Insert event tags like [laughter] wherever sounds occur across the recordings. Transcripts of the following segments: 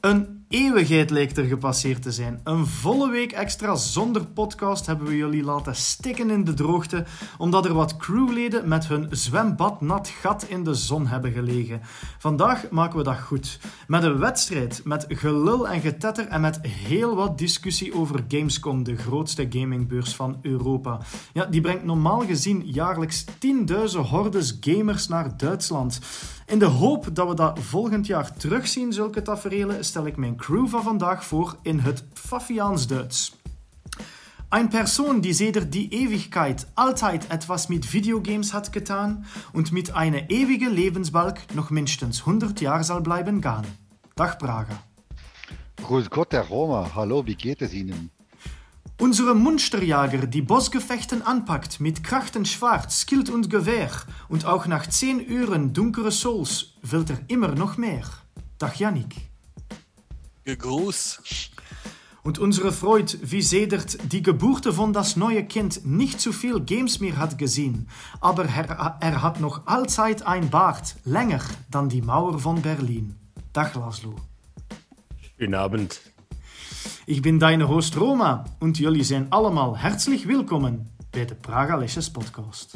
Een eeuwigheid lijkt er gepasseerd te zijn. Een volle week extra zonder podcast hebben we jullie laten stikken in de droogte, omdat er wat crewleden met hun zwembad nat gat in de zon hebben gelegen. Vandaag maken we dat goed. Met een wedstrijd, met gelul en getetter en met heel wat discussie over Gamescom, de grootste gamingbeurs van Europa. Ja, die brengt normaal gezien jaarlijks 10.000 hordes gamers naar Duitsland. In de hoop dat we dat volgend jaar terugzien, zulke tafereelen, stel ik mijn crew van vandaag voor in het Fafiaans Duits. Ein Person, die seit die Ewigkeit altijd etwas mit Videogames hat getan und mit einer ewige Lebensbalk noch mindestens 100 Jahre soll bleiben gehen. Dag Praga. Grüß Gott, Herr Roma. Hallo, wie geht es Ihnen? Unsere Munsterjager, die Bossgefechten anpackt mit Krachten schwarz, Skill und Gewehr und auch nach 10 Uhren dunkere Souls will er immer noch mehr. Dag Yannick. Gegruß. Und unsere Freud, wie sedert die Geburte von das neue Kind nicht zu viel Games mehr hat gesehen, aber er, er hat noch allzeit ein Bart, länger dan die Mauer von Berlin. Dag Laszlo. Guten Abend. Ich bin deine Host Roma und jullie zijn allemaal herzlich willkommen bij de Praga Lesjes podcast.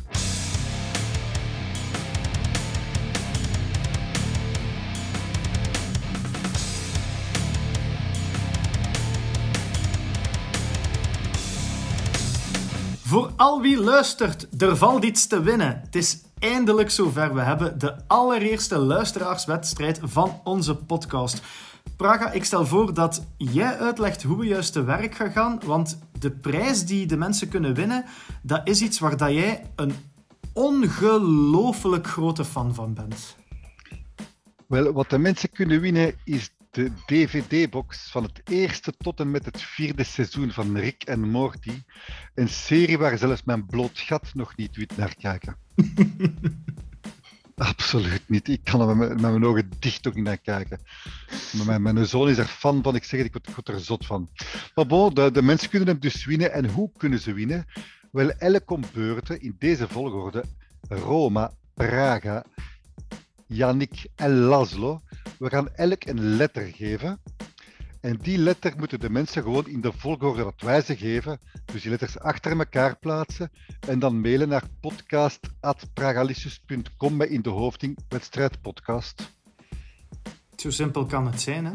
Voor al wie luistert, er valt iets te winnen. Het is eindelijk zover. We hebben de allereerste luisteraarswedstrijd van onze podcast. Praga, ik stel voor dat jij uitlegt hoe we juist te werk gaan gaan, want de prijs die de mensen kunnen winnen, dat is iets waar dat jij een ongelooflijk grote fan van bent. Wel, wat de mensen kunnen winnen is de DVD-box van het eerste tot en met het vierde seizoen van Rick en Morty. Een serie waar zelfs mijn bloot gat nog niet weet naar kijken. [laughs] Absoluut niet. Ik kan er met, mijn ogen dicht ook niet naar kijken. Mijn, mijn zoon is er fan van. Ik zeg het, ik word, er zot van. Maar de, de mensen kunnen hem dus winnen. En hoe kunnen ze winnen? Wel, elk om in deze volgorde. Roma, Praga, Yannick en Laszlo. We gaan elk een letter geven. En die letter moeten de mensen gewoon in de volgorde dat wij ze geven, dus die letters achter elkaar plaatsen en dan mailen naar podcast.pragalicious.com met in de hoofding wedstrijdpodcast. Zo simpel kan het zijn, hè?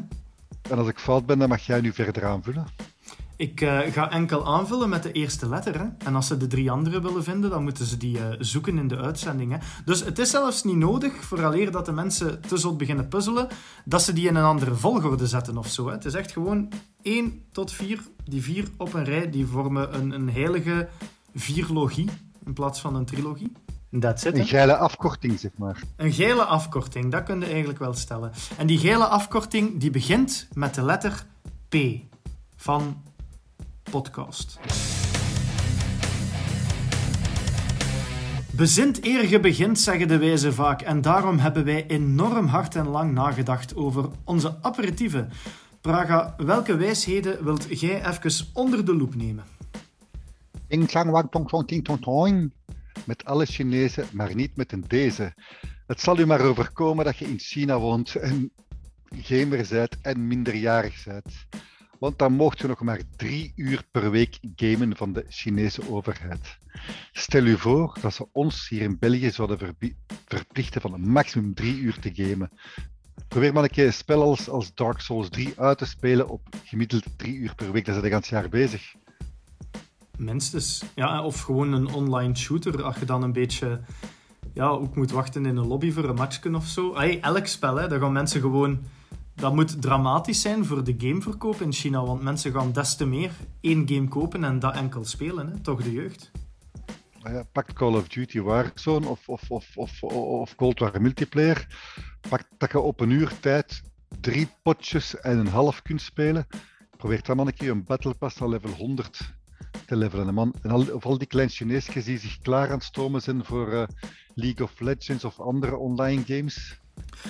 En als ik fout ben, dan mag jij nu verder aanvullen. Ik uh, ga enkel aanvullen met de eerste letter. Hè? En als ze de drie andere willen vinden, dan moeten ze die uh, zoeken in de uitzending. Hè? Dus het is zelfs niet nodig, vooraleer dat de mensen te zot beginnen puzzelen, dat ze die in een andere volgorde zetten of zo. Hè? Het is echt gewoon 1 tot 4. Die vier op een rij, die vormen een, een heilige vierlogie in plaats van een trilogie. That's it, een geile afkorting, zeg maar. Een geile afkorting, dat kun je eigenlijk wel stellen. En die geile afkorting die begint met de letter P van podcast. Bezint eer je begint, zeggen de wijzen vaak, en daarom hebben wij enorm hard en lang nagedacht over onze aperitieven. Praga, welke wijsheden wilt jij even onder de loep nemen? Met alle Chinezen, maar niet met een deze. Het zal u maar overkomen dat je in China woont en gamer bent en minderjarig bent. Want dan mocht je nog maar drie uur per week gamen van de Chinese overheid. Stel u voor dat ze ons hier in België zouden verplichten van een maximum drie uur te gamen. Probeer maar een keer spel als, Dark Souls 3 uit te spelen op gemiddeld drie uur per week. Dat is het hele jaar bezig. Minstens. Ja, of gewoon een online shooter. Als je dan een beetje ja, ook moet wachten in een lobby voor een matchje of zo. Elk spel, hè, daar gaan mensen gewoon dat moet dramatisch zijn voor de gameverkoop in China, want mensen gaan des te meer één game kopen en dat enkel spelen, hè? toch de jeugd. Ja, pak Call of Duty Warzone of, of, of, of, of Cold War multiplayer. Pak dat je op een uur tijd drie potjes en een half kunt spelen. Probeer dan maar een keer een Battle Pass naar level 100 te levelen. Man. En al, of al die kleine Chineesjes die zich klaar aan het zijn voor uh, League of Legends of andere online games.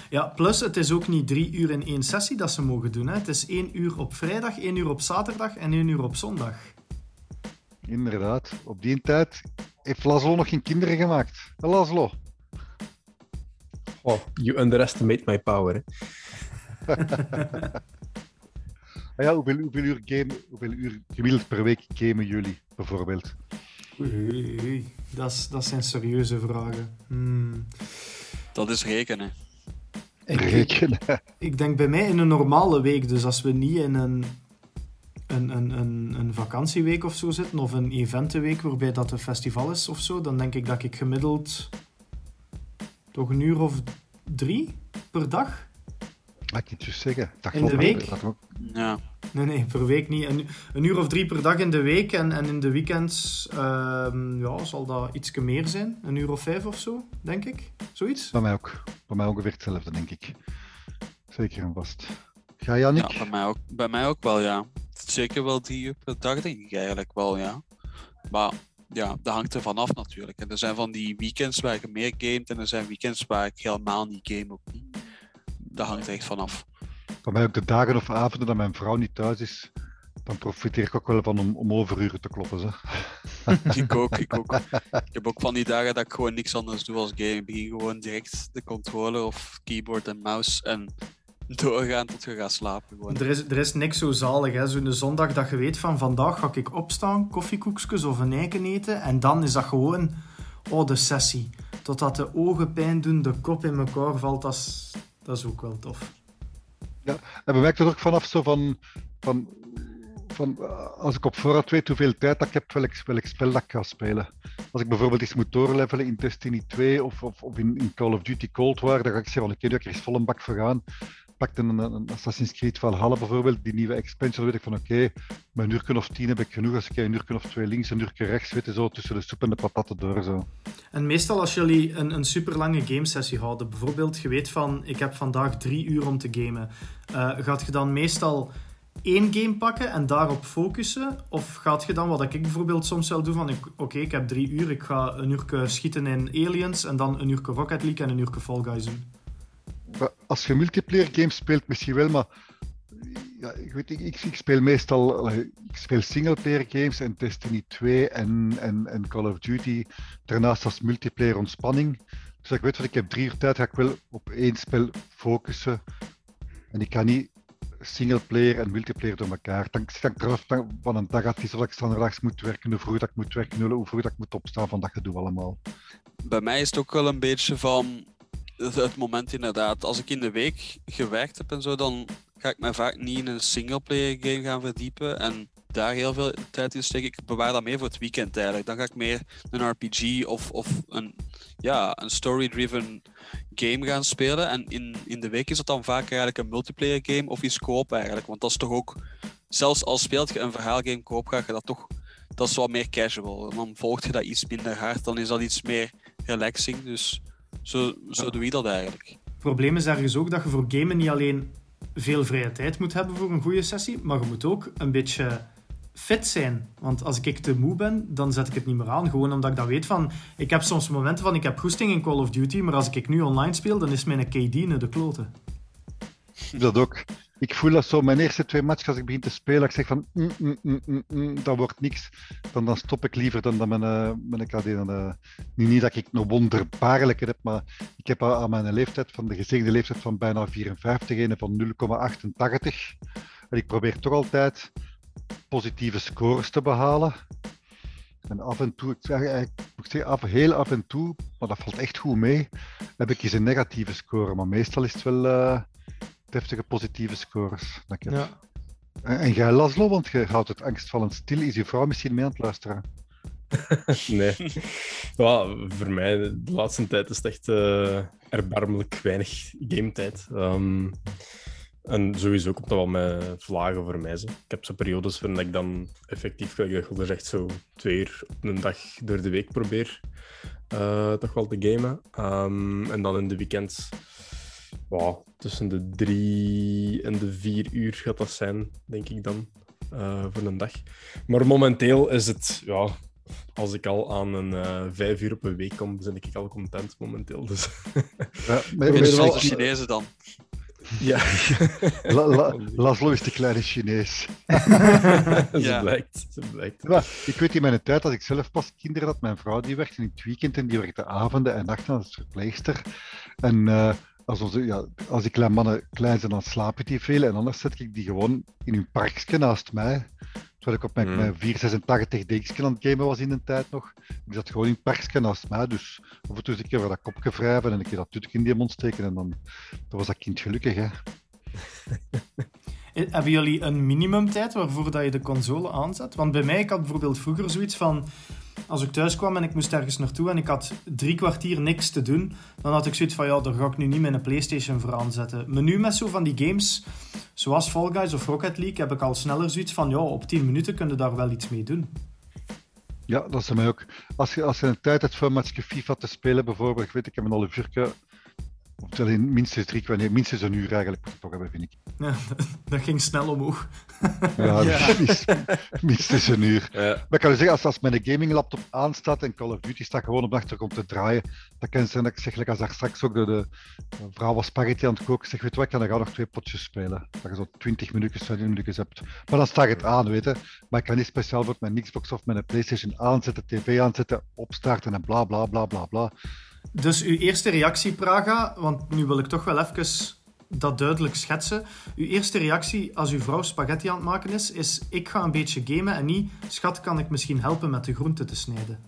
Ja, plus het is ook niet drie uur in één sessie dat ze mogen doen. Hè. Het is één uur op vrijdag, één uur op zaterdag en één uur op zondag. Inderdaad. Op die tijd heeft Laszlo nog geen kinderen gemaakt. Laszlo. Oh, you underestimate my power. [laughs] Ah ja, hoeveel, hoeveel, uur game, hoeveel uur gemiddeld per week gamen jullie, bijvoorbeeld? Oei, oei, oei. Dat, is- dat zijn serieuze vragen. Hmm. Dat is rekenen. Ik, Rekenen. ik denk bij mij in een normale week, dus als we niet in een, een, een, een, een vakantieweek of zo zitten, of een eventenweek waarbij dat een festival is of zo, dan denk ik dat ik gemiddeld toch een uur of drie per dag Laat ik het juist zeggen. Dat In de week? dat ook- Ja. Nee, nee, per week niet. Een, een uur of drie per dag in de week en, en in de weekends ehm, ja, zal dat iets meer zijn. Een uur of vijf of zo, denk ik. Zoiets. Bij mij ook. Bij mij ongeveer hetzelfde, denk ik. Zeker en vast. Ga Jannik? ja, bij mij, ook, bij mij ook wel, ja. Zeker wel drie uur per dag, denk ik eigenlijk wel, ja. Maar ja, dat hangt er vanaf natuurlijk. En er zijn van die weekends waar ik meer gamet en er zijn weekends waar ik helemaal niet game ook niet. Dat hangt echt vanaf. Bij mij ook de dagen of avonden dat mijn vrouw niet thuis is. Dan profiteer ik ook wel van om, om overuren te kloppen. Ze. [laughs] Ik ook, ik ook. Ik heb ook van die dagen dat ik gewoon niks anders doe als game. Ik begin gewoon direct de controller of keyboard en mouse en doorgaan tot je gaat slapen. Gewoon. Er is, er is niks zo zalig, hè. Zo'n zondag dat je weet van vandaag ga ik opstaan, koffiekoekjes of een eiken eten. En dan is dat gewoon, oh, de sessie. Totdat de ogen pijn doen, de kop in elkaar valt, dat is, dat is ook wel tof. En bij mij er ook vanaf zo van, van, van eh, als ik op voorhand weet hoeveel tijd ik heb, welk, welk spel dat ik ga spelen. Als ik bijvoorbeeld iets moet doorlevelen in Destiny 2 of, of, of in, in Call of Duty Cold War, dan ga ik zeggen van oké, er is vol een bak voor gaan. Pak een, een, Assassin's Creed Valhalla bijvoorbeeld, die nieuwe expansion, weet ik van oké, met een of tien heb ik genoeg. Als ik een uur of twee links, een uur rechts, weet je, zo tussen de soep en de patatten door. Zo. En meestal als jullie een, een super lange gamesessie houden, bijvoorbeeld je weet van ik heb vandaag drie uur om te gamen, eh, gaat je dan meestal één game pakken en daarop focussen? Of gaat je dan, wat ik bijvoorbeeld soms wel doe, van oké, ik heb drie uur, ik ga een uur schieten in Aliens en dan een uur Rocket League en een uur Fall Guys doen. Als je multiplayer games speelt, misschien wel, maar ja, ik, weet, ik, ik, speel meestal ik speel singleplayer games en Destiny 2 en, en, en Call of Duty. Daarnaast als multiplayer ontspanning. Dus ik weet wat ik heb drie uur tijd, ga ik wel op één spel focussen. En ik kan niet singleplayer en multiplayer door elkaar. Dan zit ik eraf van- een dag of ik standaards moet werken, hoe vroeg dat ik moet werken, hoe vroeg dat ik moet opstaan van dat gedoe allemaal. Bij mij is het ook wel een beetje van het, moment inderdaad. Als ik in de week gewerkt heb en zo, dan ga ik me vaak niet in een singleplayer game gaan verdiepen en daar heel veel tijd in steken. Ik bewaar dat meer voor het weekend eigenlijk. Dan ga ik meer een RPG of, of een, ja, een story-driven game gaan spelen. En in, in de week is het dan vaak eigenlijk een multiplayer game of iets co-op eigenlijk. Want dat is toch ook, zelfs al speelt je een verhaalgame co-op, ga je dat toch, dat is wat meer casual. En dan volgt je dat iets minder hard, dan is dat iets meer relaxing. Dus zo, zo doe je dat eigenlijk. Het probleem is ergens ook dat je voor gamen niet alleen veel vrije tijd moet hebben voor een goede sessie, maar je moet ook een beetje fit zijn. Want als ik te moe ben, dan zet ik het niet meer aan. Gewoon omdat ik dan weet van... Ik heb soms momenten van, ik heb goesting in Call of Duty, maar als ik nu online speel, dan is mijn KD naar de kloten. Dat ook. Ik voel dat zo, mijn eerste twee matches, als ik begin te spelen, ik zeg van, mm, mm, mm, mm, mm, dat wordt niks. Dan, dan stop ik liever dan, dan mijn, eh, mijn KD. Dan, eh, niet, dat ik een wonderbaarlijke heb, maar ik heb aan mijn leeftijd, van de gezegende leeftijd van bijna 54, een van 0,88. En ik probeer toch altijd positieve scores te behalen. En af en toe, ik zeg, eigenlijk, ik zeggen, af, heel af en toe, maar dat valt echt goed mee, heb ik eens een negatieve score. Maar meestal is het wel eh, deftige positieve scores. Dat ik heb. Ja. En, en jij Laszlo, want je houdt het angstvallend stil. Is je vrouw misschien mee aan het luisteren? [laughs] Nee. Ja, voor mij, de laatste tijd is het echt eh, erbarmelijk weinig gametijd. Ehm en sowieso komt dat wel met vlagen voor mij. Zo. Ik heb zo periodes waarin ik dan effectief, Gilder zegt, zo twee uur op een dag door de week probeer eh, toch wel te gamen. Ehm, en dan in de weekends, wow, tussen de drie en de vier uur gaat dat zijn, denk ik dan, eh, voor een dag. Maar momenteel is het, ja, als ik al aan een eh, vijf uur op een week kom, ben ik al content momenteel. Dus [laughs] Ja, maar- wel- zoals de Chinezen dan. ja, [laughs] La- La- Laszlo is de kleine Chinees. [laughs] blijkt. Ja, ik weet in mijn tijd, als ik zelf pas kinderen had, mijn vrouw die werkte in het weekend en die werkte avonden en nachten als verpleegster. En eh, als, onze, ja, als die kleine mannen klein zijn, dan slapen die veel. En anders zet ik die gewoon in hun parkje naast mij. Terwijl ik op mijn, Mm. mijn 486 DX'ken aan het gamen was in de tijd nog. Ik zat gewoon in het parkje naast mij. Dus af en toe een keer voor dat kopje wrijven en een keer dat tutje in die mond steken. En dan, dan was dat kind gelukkig. Hè. [laughs] Hebben jullie een minimumtijd waarvoor dat je de console aanzet? Want bij mij, ik had bijvoorbeeld vroeger zoiets van... Als ik thuis kwam en ik moest ergens naartoe en ik had drie kwartier niks te doen, dan had ik zoiets van, ja, daar ga ik nu niet mijn Playstation voor aanzetten. Maar nu met zo van die games, zoals Fall Guys of Rocket League, heb ik al sneller zoiets van, ja, op 10 minuten kun je daar wel iets mee doen. Ja, dat is mij ook. Als je, als je een tijd hebt voor een matchje FIFA te spelen, bijvoorbeeld, ik weet, ik heb een half in minstens drie kwartier, minstens een uur eigenlijk moet ik toch hebben, vind ik. Ja, [laughs] dat ging snel omhoog. Ja, [laughs] Ja. [laughs] mis- minstens een uur. Ja. Maar ik kan je zeggen, als, als mijn gaming laptop aanstaat en Call of Duty staat gewoon op de achtergrond te draaien, dan kan dat ik zeg, like als daar straks ook de, de vrouw was spaghetti aan het koken, zeg, weet je wat, ik kan er gewoon nog twee potjes spelen. Dat je zo 20 minuutjes, 20 minuutjes hebt. Maar dan staat het aan, weet je. Maar ik kan niet speciaal voor mijn Xbox of mijn Playstation aanzetten, tv aanzetten, opstarten en bla bla bla bla bla. Dus uw eerste reactie, Praga, want nu wil ik toch wel even dat duidelijk schetsen. Uw eerste reactie als uw vrouw spaghetti aan het maken is, is ik ga een beetje gamen en niet, schat, kan ik misschien helpen met de groenten te snijden?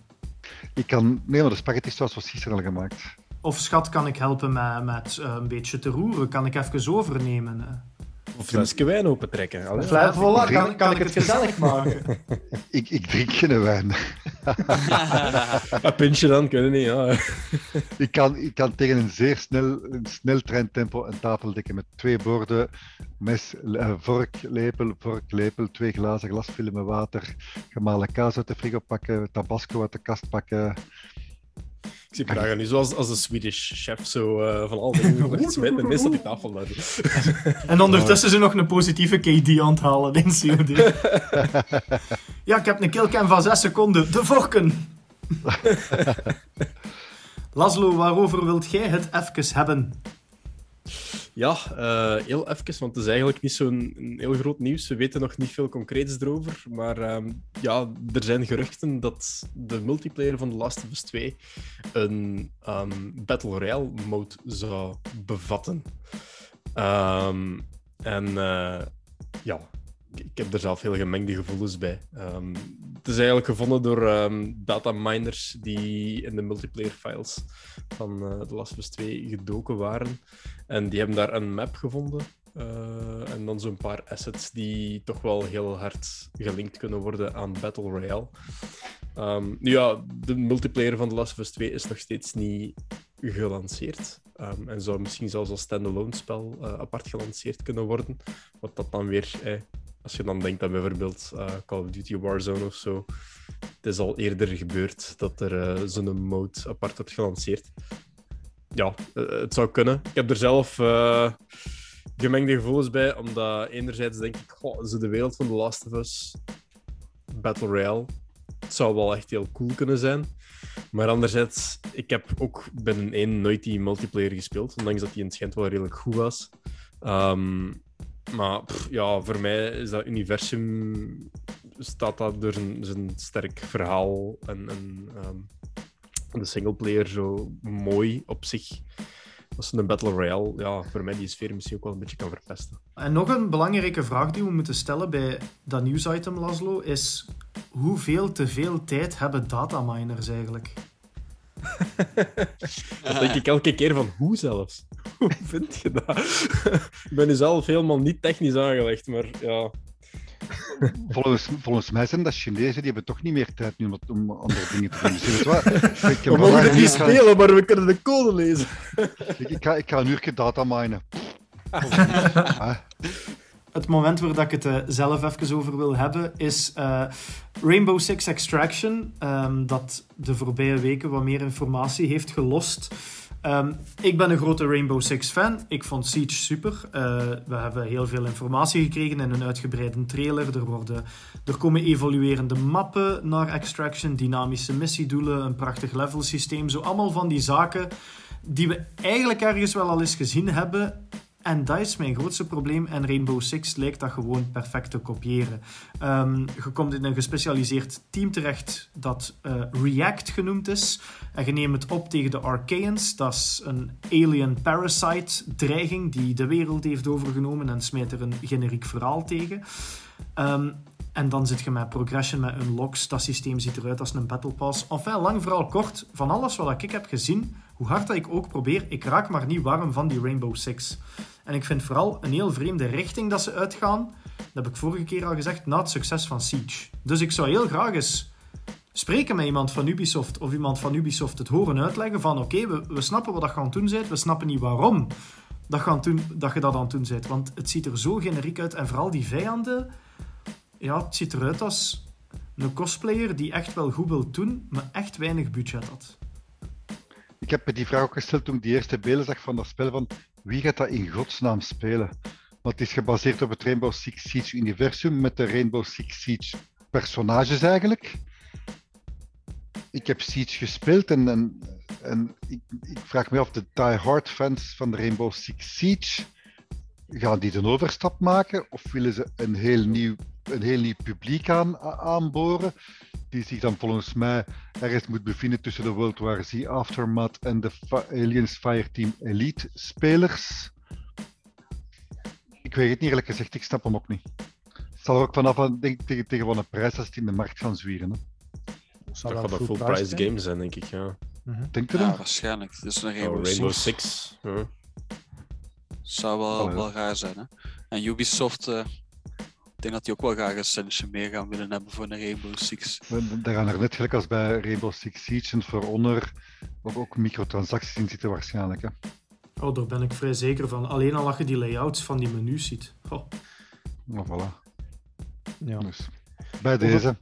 Ik kan, nee, maar de spaghetti saus was gisteren al gemaakt. Of schat, kan ik helpen met, met eh, een beetje te roeren? Kan ik even overnemen? eh? Of flesje wijn opentrekken. Allee. Vla- voilà, kan, kan ik het gezellig maken? [laughs] Ik, ik drink geen wijn. [laughs] Een pintje dan, kunnen niet. Ja. Ik kan, ik kan tegen een zeer snel, een snel treintempo een tafel dekken met twee borden, mes, eh, vork, lepel, vork, lepel, twee glazen glasfilm met water, gemalen kaas uit de frigo pakken, tabasco uit de kast pakken. Ik zie Praga nu zoals als de Swedish chef, zo eh, van al die [laughs] dingen smijt mes op die tafel. daar. [laughs] En ondertussen ze nog een positieve KD aan het halen in COD. [laughs] ja, ik heb een killcam van 6 seconden. De vorken! Laszlo, waarover wilt jij het even hebben? Ja, eh, heel even, want het is eigenlijk niet zo'n heel groot nieuws. We weten nog niet veel concreets erover. Maar ehm, ja, er zijn geruchten dat de multiplayer van The Last of Us 2 een ehm, Battle Royale mode zou bevatten. Ehm, en eh, ja, ik, heb er zelf heel gemengde gevoelens bij. Ehm, het is eigenlijk gevonden door ehm dataminers die in de multiplayer files van eh The Last of Us 2 gedoken waren. En die hebben daar een map gevonden. eh, en dan zo'n paar assets die toch wel heel hard gelinkt kunnen worden aan Battle Royale. Ehm, nu ja, de multiplayer van The Last of Us 2 is nog steeds niet gelanceerd. En zou misschien zelfs als standalone spel eh, apart gelanceerd kunnen worden. Wat dat dan weer, eh, als je dan denkt aan bijvoorbeeld eh, Call of Duty Warzone of zo. Het is al eerder gebeurd dat er eh, zo'n mode apart wordt gelanceerd ja, eh, het zou kunnen. Ik heb er zelf gemengde gevoelens bij, omdat enerzijds denk ik, goh, de wereld van The Last of Us, Battle Royale, het zou wel echt heel cool kunnen zijn. Maar anderzijds, ik heb ook binnen één nooit die multiplayer gespeeld, ondanks dat die in het schijnt wel redelijk goed was. Ehm, maar ja, voor mij is dat universum staat dat door zijn, zijn sterk verhaal en, en ehm, de singleplayer zo mooi op zich. Als een Battle Royale, ja, voor mij die sfeer misschien ook wel een beetje kan verpesten. En nog een belangrijke vraag die we moeten stellen bij dat nieuwsitem, Laszlo, is hoeveel te veel tijd hebben dataminers eigenlijk? [laughs] Dat denk ik elke keer van, hoe zelfs? [laughs] Hoe vind je dat? [laughs] ik ben nu zelf helemaal niet technisch aangelegd, maar ja... Volgens, volgens mij zijn dat Chinezen, die hebben toch niet meer tijd nu om, andere dingen te doen. Dus We mogen niet gaan- spelen, maar we kunnen de code lezen. ik, ik, ga, ik ga een uurtje dataminen. Ah, Het moment waar dat ik het eh, zelf even over wil hebben is eh, Rainbow Six Extraction, ehm, dat de voorbije weken wat meer informatie heeft gelost. Ehm, ik ben een grote Rainbow Six fan. Ik vond Siege super. Eh, we hebben heel veel informatie gekregen in een uitgebreide trailer. Er, worden, er komen evoluerende mappen naar Extraction, dynamische missiedoelen, een prachtig levelsysteem. Zo allemaal van die zaken die we eigenlijk ergens wel al eens gezien hebben En dat is mijn grootste probleem. En Rainbow Six lijkt dat gewoon perfect te kopiëren. Um, je komt in een gespecialiseerd team terecht dat uh, React genoemd is. En je neemt het op tegen de Archaeans. Dat is een alien parasite dreiging die de wereld heeft overgenomen en smijt er een generiek verhaal tegen. Um, en dan zit je met progression, met unlocks. Dat systeem ziet eruit als een battle pass. Enfin, lang vooral kort. Van alles wat ik heb gezien, hoe hard dat ik ook probeer, ik raak maar niet warm van die Rainbow Six. En ik vind vooral een heel vreemde richting dat ze uitgaan. Dat heb ik vorige keer al gezegd, na het succes van Siege. Dus ik zou heel graag eens spreken met iemand van Ubisoft of iemand van Ubisoft het horen uitleggen van oké, we, we snappen wat dat gaan doen bent, we snappen niet waarom dat, gaan doen, dat je dat aan het doen bent. Want het ziet er zo generiek uit en vooral die vijanden, ja, het ziet eruit als een cosplayer die echt wel goed wil doen, maar echt weinig budget had. Ik heb die vraag ook gesteld toen ik die eerste beelden zag van dat spel van wie gaat dat in godsnaam spelen? Want het is gebaseerd op het Rainbow Six Siege universum met de Rainbow Six Siege personages eigenlijk. Ik heb Siege gespeeld en, en, en ik, ik, vraag me af, de die-hard fans van de Rainbow Six Siege, gaan die de overstap maken of willen ze een heel nieuw, een heel nieuw publiek aan, aanboren? Die zich dan volgens mij ergens moet bevinden tussen de World War Z Aftermath en de Aliens Fireteam Elite spelers. Ik weet het niet eerlijk gezegd, ik snap hem ook niet. Het zal er ook vanaf denk, tegen, tegen wat een prijs als het in de markt gaan zwieren. Hè. Dat gaat een full price game zijn, denk ik. Ja. Mm Denk je ja, dat? waarschijnlijk. Dus een Rainbow, oh, Rainbow Six. Ja. Zou wel, oh, wel raar zijn. Hè? En Ubisoft, uh, ik denk dat die ook wel graag een centje meer gaan willen hebben voor een Rainbow Six. Daar gaan er net gelijk als bij Rainbow Six Siege en For Honor ook microtransacties in zitten waarschijnlijk. Hè? Oh, daar ben ik vrij zeker van. Alleen al als je die layouts van die menus ziet. Oh. Nou, voilà. Ja. Dus, bij deze.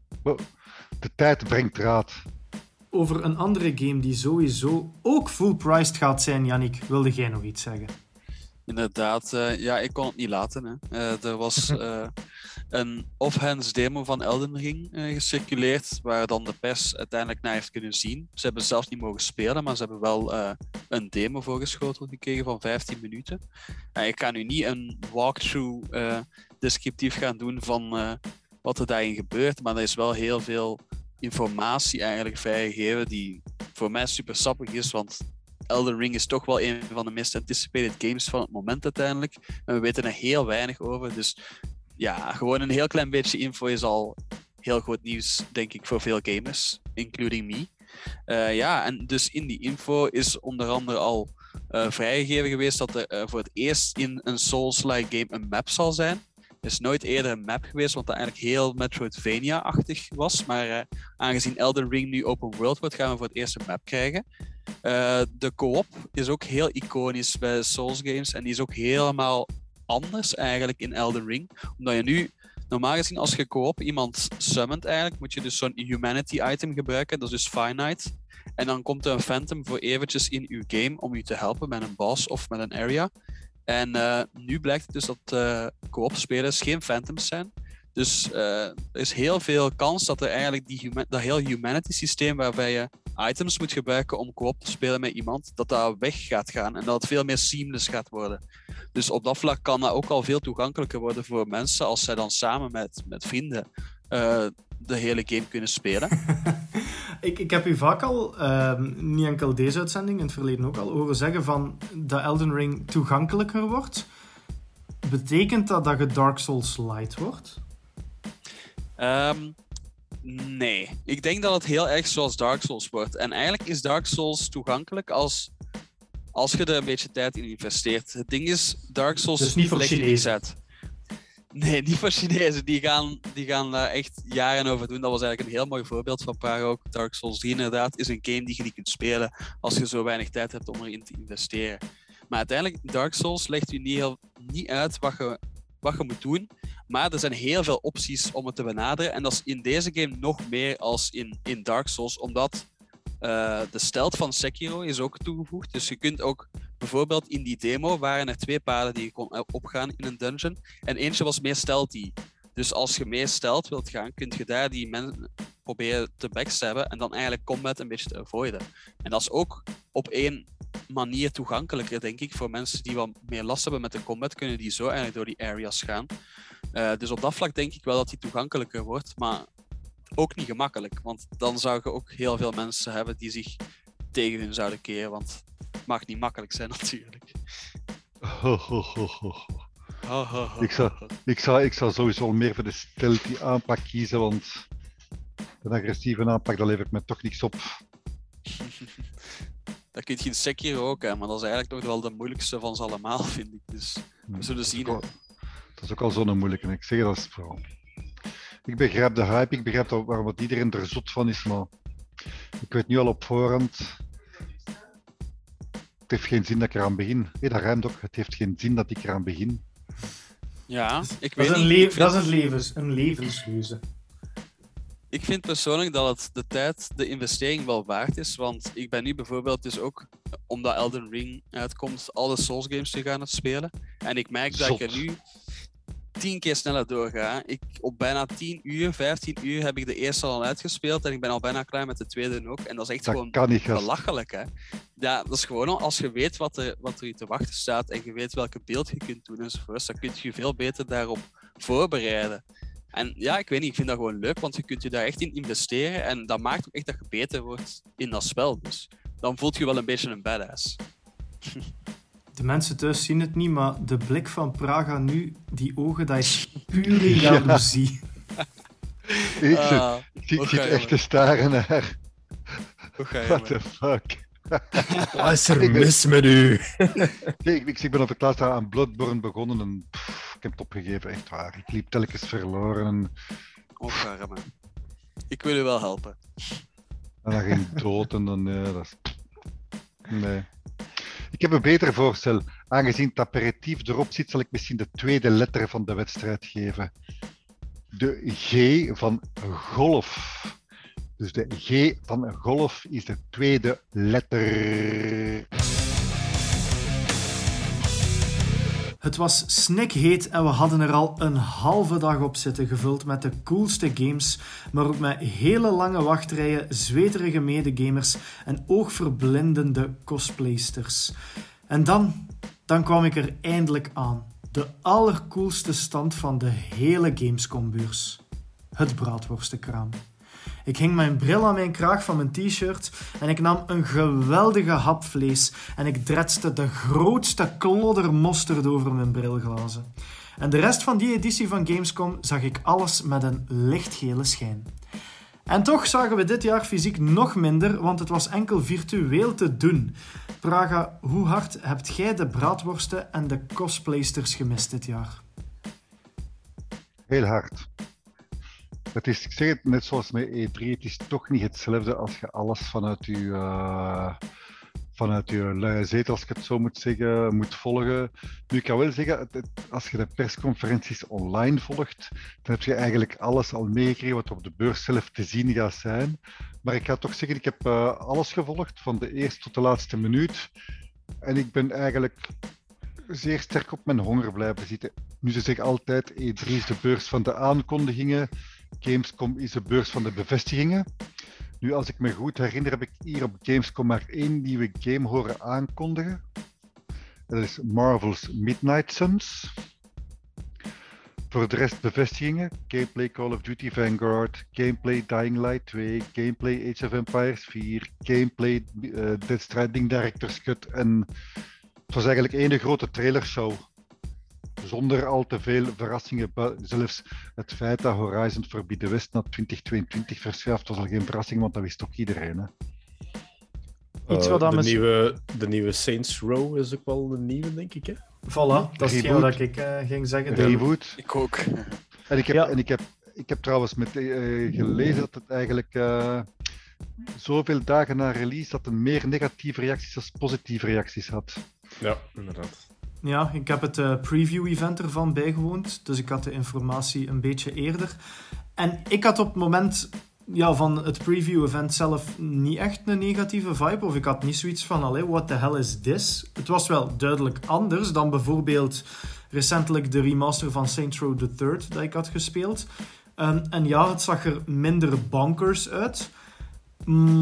De tijd brengt raad. Over een andere game die sowieso ook full-priced gaat zijn, Yannick, wilde jij nog iets zeggen? Inderdaad, uh, ja, ik kon het niet laten. Hè. Uh, er was uh, [laughs] een offhands demo van Elden Ring gecirculeerd, waar dan de pers uiteindelijk naar heeft kunnen zien. Ze hebben zelfs niet mogen spelen, maar ze hebben wel een demo voorgeschoteld gekregen van 15 minuten. ik ga nu niet een walkthrough descriptief gaan doen van wat er daarin gebeurt, maar er is wel heel veel informatie eigenlijk vrijgegeven die voor mij super sappig is, want Elden Ring is toch wel een van de meest anticipated games van het moment uiteindelijk. En we weten er heel weinig over. Dus ja, gewoon een heel klein beetje info is al heel goed nieuws, denk ik, voor veel gamers, including me. Uh, ja, en dus in die info is onder andere al uh, vrijgegeven geweest dat er uh, voor het eerst in een Souls-like game een map zal zijn. Is nooit eerder een map geweest, wat eigenlijk heel Metroidvania-achtig was. Maar aangezien Elden Ring nu open world wordt, gaan we voor het eerst een map krijgen. Uh, de co-op is ook heel iconisch bij Souls games en die is ook helemaal anders eigenlijk in Elden Ring. Omdat je nu, normaal gezien als je co-op iemand summont eigenlijk, moet je dus zo'n humanity item gebruiken, dat is dus finite. En dan komt er een phantom voor eventjes in uw game om je te helpen met een boss of met een area. En uh, nu blijkt dus dat uh, co-op spelers geen phantoms zijn. Dus uh, er is heel veel kans dat er eigenlijk die dat heel humanity systeem waarbij je items moet gebruiken om co-op te spelen met iemand, dat dat weg gaat gaan en dat het veel meer seamless gaat worden. Dus op dat vlak kan dat ook al veel toegankelijker worden voor mensen als zij dan samen met, met vrienden de hele game kunnen spelen. [laughs] ik, ik heb u vaak al, uh, niet enkel deze uitzending, in het verleden ook al, horen zeggen van dat Elden Ring toegankelijker wordt. Betekent dat dat je Dark Souls light wordt? Um, Nee, ik denk dat het heel erg zoals Dark Souls wordt. En eigenlijk is Dark Souls toegankelijk als, als je er een beetje tijd in investeert. Het ding is, Dark Souls is niet voor Chinezen. Nee, niet voor Chinezen. Die gaan, die gaan daar echt jaren over doen. Dat was eigenlijk een heel mooi voorbeeld van Praag ook. Dark Souls 3 inderdaad is een game die je niet kunt spelen als je zo weinig tijd hebt om erin te investeren. Maar uiteindelijk, Dark Souls legt u niet, heel, niet uit wat je, wat je moet doen. Maar er zijn heel veel opties om het te benaderen. En dat is in deze game nog meer als in, in Dark Souls, omdat uh, de stealth van Sekiro is ook toegevoegd. Dus je kunt ook bijvoorbeeld in die demo waren er twee paden die je kon opgaan in een dungeon. En eentje was meer stealthy. Dus als je meer stelt wilt gaan, kun je daar die mensen proberen te backstabben en dan eigenlijk combat een beetje te avoiden. En dat is ook op één manier toegankelijker, denk ik, voor mensen die wat meer last hebben met de combat, kunnen die zo eigenlijk door die areas gaan. Uh, dus op dat vlak denk ik wel dat die toegankelijker wordt, maar ook niet gemakkelijk. Want dan zou je ook heel veel mensen hebben die zich tegen hun zouden keren, want het mag niet makkelijk zijn [laughs] natuurlijk. Ho, ho, ho, ik, zou, ik, zou, ik zou sowieso meer voor de stealthy aanpak kiezen, want een agressieve aanpak, dat levert me toch niks op. [laughs] dat kun je in Sekiro ook, hè, maar dat is eigenlijk nog wel de moeilijkste van ze allemaal, [laughs] vind ik. Dus we zullen zien. Dat is ook al zo'n moeilijke. Ik zeg dat is vooral. Ik begrijp de hype, ik begrijp dat, waarom het iedereen er zot van is, maar ik weet nu al op voorhand. Het heeft geen zin dat ik eraan begin. Dat ruimt ook. Het heeft geen zin dat ik eraan begin. Ja, ik weet dat is niet. dat is een, levens, een levenskeuze. Ik vind persoonlijk dat het de tijd, de investering wel waard is. Want ik ben nu bijvoorbeeld dus ook, omdat Elden Ring uitkomt, alle Souls games te gaan het spelen. En ik merk dat ik er nu tien keer sneller doorga. Ik, op bijna 10 uur, 15 uur heb ik de eerste al uitgespeeld en ik ben al bijna klaar met de tweede ook. En dat is echt gewoon belachelijk. Hè? Ja, dat is gewoon als je weet wat er, wat er te wachten staat en je weet welke beeld je kunt doen enzovoort, dan kun je je veel beter daarop voorbereiden. En ja, ik weet niet, ik vind dat gewoon leuk, want je kunt je daar echt in investeren en dat maakt ook echt dat je beter wordt in dat spel. Dus dan voelt je wel een beetje een badass. [laughs] De mensen thuis zien het niet, maar de blik van Praga nu, die ogen, dat is pure [laughs] jaloezie. ik ah, zit, ik zit echt te staren naar. What the fuck? [laughs] Wat is er mis met u? nee, ik, ik, ben op het laatste aan Bloodborne begonnen en ik heb het opgegeven, echt waar. Ik liep telkens verloren. En... Ik wil u wel helpen. En dan ging dood en dan, ja, dat is... Nee. Ik heb een beter voorstel. Aangezien het aperitief erop zit, zal ik misschien de tweede letter van de wedstrijd geven. De G van golf. Dus de G van golf is de tweede letter. Het was snikheet en we hadden er al een halve dag op zitten, gevuld met de coolste games, maar ook met hele lange wachtrijen, zweterige medegamers en oogverblindende cosplaysters. En dan, dan kwam ik er eindelijk aan. De allercoolste stand van de hele Gamescom-beurs. Het braadworstenkraam. Ik hing mijn bril aan mijn kraag van mijn t-shirt en ik nam een geweldige hap vlees en ik dretste de grootste klodder mosterd over mijn brilglazen. En de rest van die editie van Gamescom zag ik alles met een lichtgele schijn. En toch zagen we dit jaar fysiek nog minder, want het was enkel virtueel te doen. Praga, hoe hard hebt jij de braadworsten en de cosplaysters gemist dit jaar? Heel hard. Het is, ik zeg het net zoals met E3, het is toch niet hetzelfde als je alles vanuit je, uh, vanuit je luie als ik het zo moet zeggen, moet volgen. Nu, ik kan wel zeggen, als je de persconferenties online volgt, dan heb je eigenlijk alles al meegekregen wat op de beurs zelf te zien gaat zijn. Maar ik ga toch zeggen, ik heb uh, alles gevolgd, van de eerste tot de laatste minuut. En ik ben eigenlijk zeer sterk op mijn honger blijven zitten. Nu, ze zeggen altijd, E3 is de beurs van de aankondigingen. Gamescom is de beurs van de bevestigingen. Nu, als ik me goed herinner, heb ik hier op Gamescom maar één nieuwe game horen aankondigen. Dat is Marvel's Midnight Suns. Voor de rest bevestigingen: gameplay Call of Duty Vanguard, gameplay Dying Light 2, gameplay Age of Empires 4, gameplay uh, Dead Stranding Director's Cut. En het was eigenlijk één grote trailershow zonder al te veel verrassingen. Zelfs het feit dat Horizon Forbidden West naar 2022 verschuift was al geen verrassing, want dat wist ook iedereen. Hè. Iets wat uh, de, nieuwe, de nieuwe Saints Row is ook wel een nieuwe, denk ik. Hè? Voilà, dat is wat ik uh, ging zeggen. Reboot. Ik ook. En ik heb, en ik heb, ik heb trouwens met, uh, gelezen dat het eigenlijk zoveel dagen na release dat het meer negatieve reacties als positieve reacties had. Ja, inderdaad. Ja, ik heb het uh, preview-event ervan bijgewoond, dus ik had de informatie een beetje eerder. En ik had op het moment ja, van het preview-event zelf niet echt een negatieve vibe, of ik had niet zoiets van, allee, what the hell is this? Het was wel duidelijk anders dan bijvoorbeeld recentelijk de remaster van Saints Row the Third dat ik had gespeeld. Ehm, en ja, het zag er minder bonkers uit.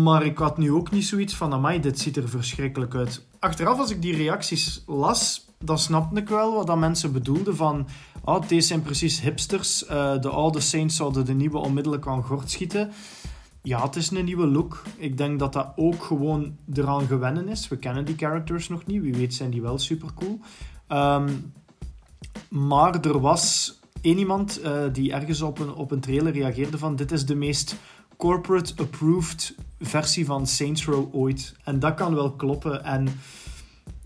Maar ik had nu ook niet zoiets van, amai, dit ziet er verschrikkelijk uit. Achteraf, als ik die reacties las, dan snapte ik wel wat dat mensen bedoelden van... Oh, deze zijn precies hipsters. Uh, de oude Saints zouden de nieuwe onmiddellijk aan gort schieten. Ja, het is een nieuwe look. Ik denk dat dat ook gewoon eraan gewennen is. We kennen die characters nog niet. Wie weet zijn die wel super cool. Ehm, maar er was één iemand uh, die ergens op een, op een trailer reageerde van... Dit is de meest corporate-approved versie van Saints Row ooit. En dat kan wel kloppen. En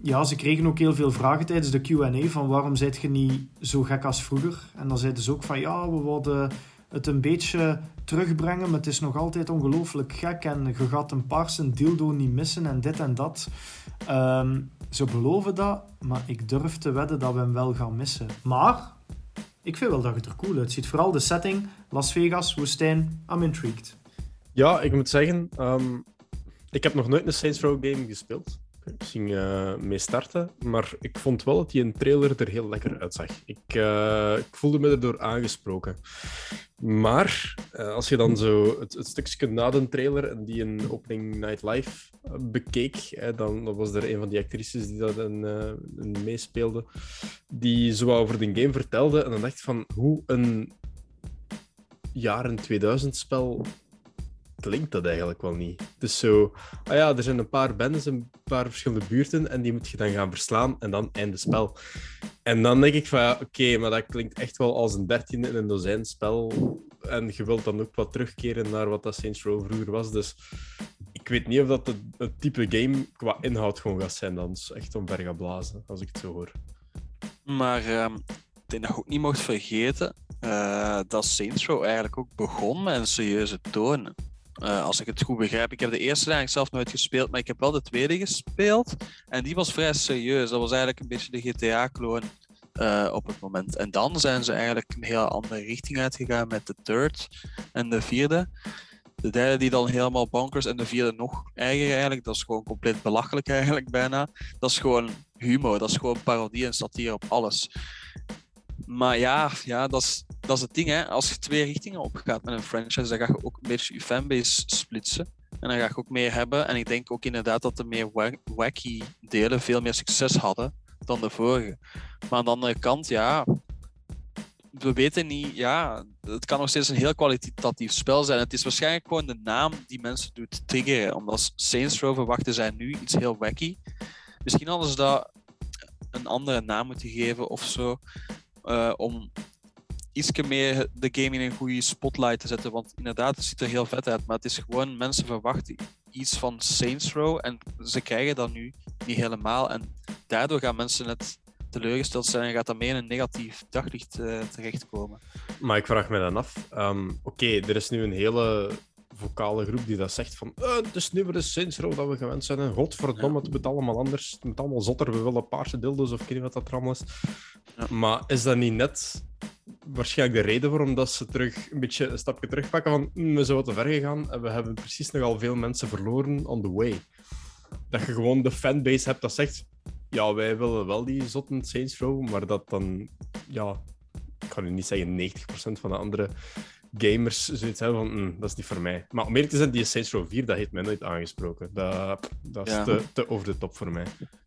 ja, ze kregen ook heel veel vragen tijdens de Q&A van waarom zijt je niet zo gek als vroeger? En dan zeiden ze ook van ja, we wilden het een beetje terugbrengen, maar het is nog altijd ongelooflijk gek en je gaat een paarse dildo niet missen en dit en dat. Ehm, ze beloven dat, maar ik durf te wedden dat we hem wel gaan missen. Maar ik vind wel dat het er cool uitziet. Vooral de setting, Las Vegas, woestijn, I'm intrigued. Ja, ik moet zeggen, um, ik heb nog nooit een Saints Row game gespeeld. Ging uh, mee starten, maar ik vond wel dat die een trailer er heel lekker uitzag. Ik, uh, ik voelde me erdoor aangesproken. Maar uh, als je dan zo het, stukje na de trailer en die een Opening Night Live bekeek, dan, was er een van die actrices die dat een, meespeelde, die zo over de game vertelde. En dan dacht van hoe een jaren 2000 spel klinkt dat eigenlijk wel niet. Dus zo, ah ja, er zijn een paar bendes, een paar verschillende buurten en die moet je dan gaan verslaan en dan einde spel. En dan denk ik van, oké, maar dat klinkt echt wel als een dertiende in een dozijn spel. En je wilt dan ook wat terugkeren naar wat dat Saints Row vroeger was. Dus ik weet niet of dat het, type game qua inhoud gewoon gaat zijn dan. echt omver blazen, als ik het zo hoor. Maar uh, ik denk ook niet mocht vergeten uh, dat Saints Row eigenlijk ook begon met een serieuze toon. Uh, als ik het goed begrijp. Ik heb de eerste eigenlijk zelf nooit gespeeld, maar ik heb wel de tweede gespeeld. En die was vrij serieus. Dat was eigenlijk een beetje de GTA-kloon uh, op het moment. En dan zijn ze eigenlijk een heel andere richting uitgegaan met de third en de vierde. De derde die dan helemaal bonkers en de vierde nog erger eigenlijk. Dat is gewoon compleet belachelijk eigenlijk bijna. Dat is gewoon humor, dat is gewoon parodie en satire op alles. Maar ja, ja dat, is, dat is het ding. Hè. Als je twee richtingen opgaat met een franchise, dan ga je ook een beetje je fanbase splitsen. En dan ga je ook meer hebben. En ik denk ook inderdaad dat de meer wacky delen veel meer succes hadden dan de vorige. Maar aan de andere kant, ja, we weten niet, ja, het kan nog steeds een heel kwalitatief spel zijn. Het is waarschijnlijk gewoon de naam die mensen doet triggeren. Omdat Saints Row verwachten zij nu iets heel wacky. Misschien hadden ze dat een andere naam moeten geven of zo. Uh, om iets meer de game in een goede spotlight te zetten. Want inderdaad, het ziet er heel vet uit. Maar het is gewoon, mensen verwachten iets van Saints Row. En ze krijgen dat nu niet helemaal. En daardoor gaan mensen net teleurgesteld zijn en gaat dat meer in een negatief daglicht uh, terechtkomen. Maar ik vraag me dan af. Um, Oké, er is nu een hele vocale groep die dat zegt van uh, het is nu weer de Saints Row dat we gewend zijn. En godverdomme, het moet allemaal anders. Het moet allemaal zotter. We willen paarse dildos of ik weet niet wat dat allemaal is. Maar is dat niet net waarschijnlijk de reden waarom dat ze terug een beetje een stapje terugpakken van mm, we zijn wat te ver gegaan en we hebben precies nogal veel mensen verloren on the way. Dat je gewoon de fanbase hebt dat zegt ja, wij willen wel die zotten Saints Row, maar dat dan, ja, ik kan nu niet zeggen 90% van de andere gamers zoiets hebben van, mm, dat is niet voor mij. Maar om eerlijk te zijn, die Saints Row 4, dat heeft mij nooit aangesproken. Dat, dat is te, te over de top voor mij.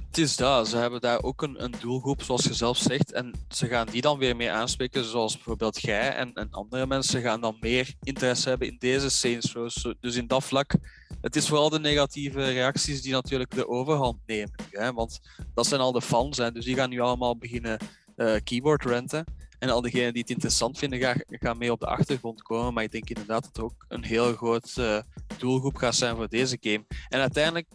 Het is dat. Ze hebben daar ook een, een, doelgroep, zoals je zelf zegt. En ze gaan die dan weer mee aanspreken, zoals bijvoorbeeld jij en, en andere mensen gaan dan meer interesse hebben in deze Saints Row. Dus in dat vlak, het is vooral de negatieve reacties die natuurlijk de overhand nemen. Hè? Want dat zijn al de fans, hè? dus die gaan nu allemaal beginnen uh, keyboard renten. En al diegenen die het interessant vinden, gaan, gaan mee op de achtergrond komen. Maar ik denk inderdaad dat er ook een heel groot uh, doelgroep gaat zijn voor deze game. En uiteindelijk,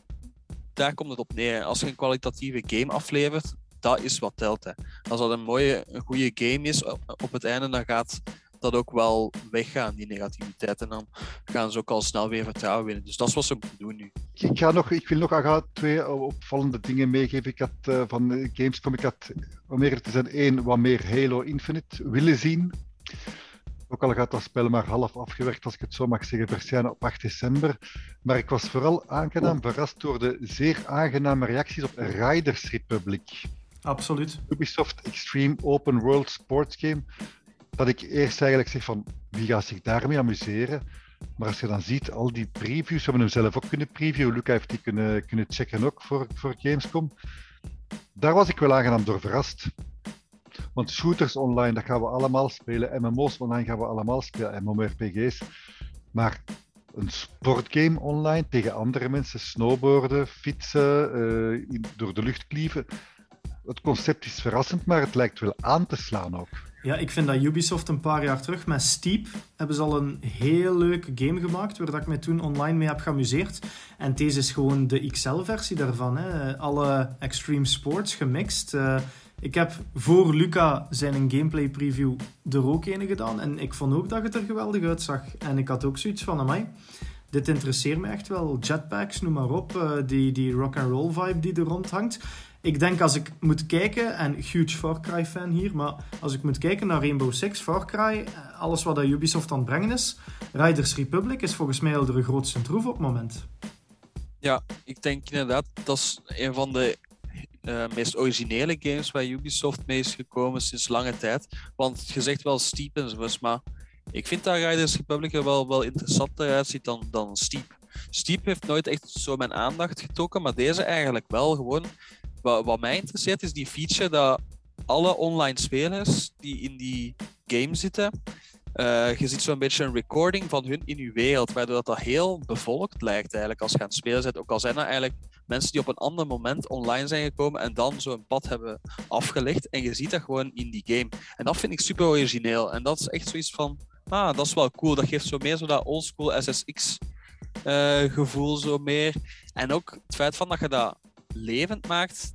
daar komt het op neer. Als je een kwalitatieve game aflevert, dat is wat telt. Hè. Als dat een mooie, een goede game is op het einde, dan gaat dat ook wel weggaan, die negativiteit. En dan gaan ze ook al snel weer vertrouwen winnen. Dus dat is wat ze moeten doen nu. Ik, ga nog, ik wil nog twee opvallende dingen meegeven. Ik had uh, van Gamescom, ik had, om eerlijk te zijn, één, wat meer Halo Infinite willen zien. Ook al gaat dat spel maar half afgewerkt, als ik het zo mag zeggen, verschijnen op 8 december. Maar ik was vooral aangenaam verrast door de zeer aangename reacties op Riders Republic. Absoluut. Ubisoft Extreme Open World Sports Game. Dat ik eerst eigenlijk zeg van wie gaat zich daarmee amuseren. Maar als je dan ziet, al die previews, we hebben hem zelf ook kunnen previewen. Luca heeft die kunnen, kunnen checken ook voor, voor Gamescom. Daar was ik wel aangenaam door verrast. Want shooters online, dat gaan we allemaal spelen. MMO's online gaan we allemaal spelen. MMORPG's. Maar een sportgame online tegen andere mensen, snowboarden, fietsen, uh, door de lucht klieven. Het concept is verrassend, maar het lijkt wel aan te slaan ook. Ja, ik vind dat Ubisoft een paar jaar terug met Steep hebben ze al een heel leuke game gemaakt, waar ik mij toen online mee heb geamuseerd. En deze is gewoon de XL-versie daarvan. Hè. Alle extreme sports gemixt. Uh, ik heb voor Luca zijn een gameplay preview er ook een gedaan. En ik vond ook dat het er geweldig uitzag. En ik had ook zoiets van, amai, dit interesseert me echt wel. Jetpacks, noem maar op. Uh, die, die rock-and-roll vibe die er rond hangt. Ik denk als ik moet kijken, en huge Far Cry fan hier, maar als ik moet kijken naar Rainbow Six, Far Cry, eh, alles wat Ubisoft aan het brengen is, Riders Republic is volgens mij al de grootste troef op het moment. Ja, ik denk inderdaad, dat is een van de uh, meest originele games waar Ubisoft mee is gekomen sinds lange tijd. Want je zegt wel Steep en zo, maar ik vind dat Riders Republic er wel, wel interessanter uitziet dan, dan Steep. Steep heeft nooit echt zo mijn aandacht getrokken, maar deze eigenlijk wel. Gewoon, wat, wat mij interesseert is die feature dat alle online spelers die in die game zitten, uh, je ziet zo'n beetje een recording van hun in je wereld, waardoor dat, dat heel bevolkt lijkt eigenlijk als je aan het spelen bent. Ook al zijn dat eigenlijk mensen die op een ander moment online zijn gekomen en dan zo'n pad hebben afgelegd. En je ziet dat gewoon in die game. En dat vind ik super origineel. En dat is echt zoiets van, ah, dat is wel cool. Dat geeft zo meer zo dat oldschool SSX uh, gevoel zo meer. En ook het feit van dat je dat levend maakt.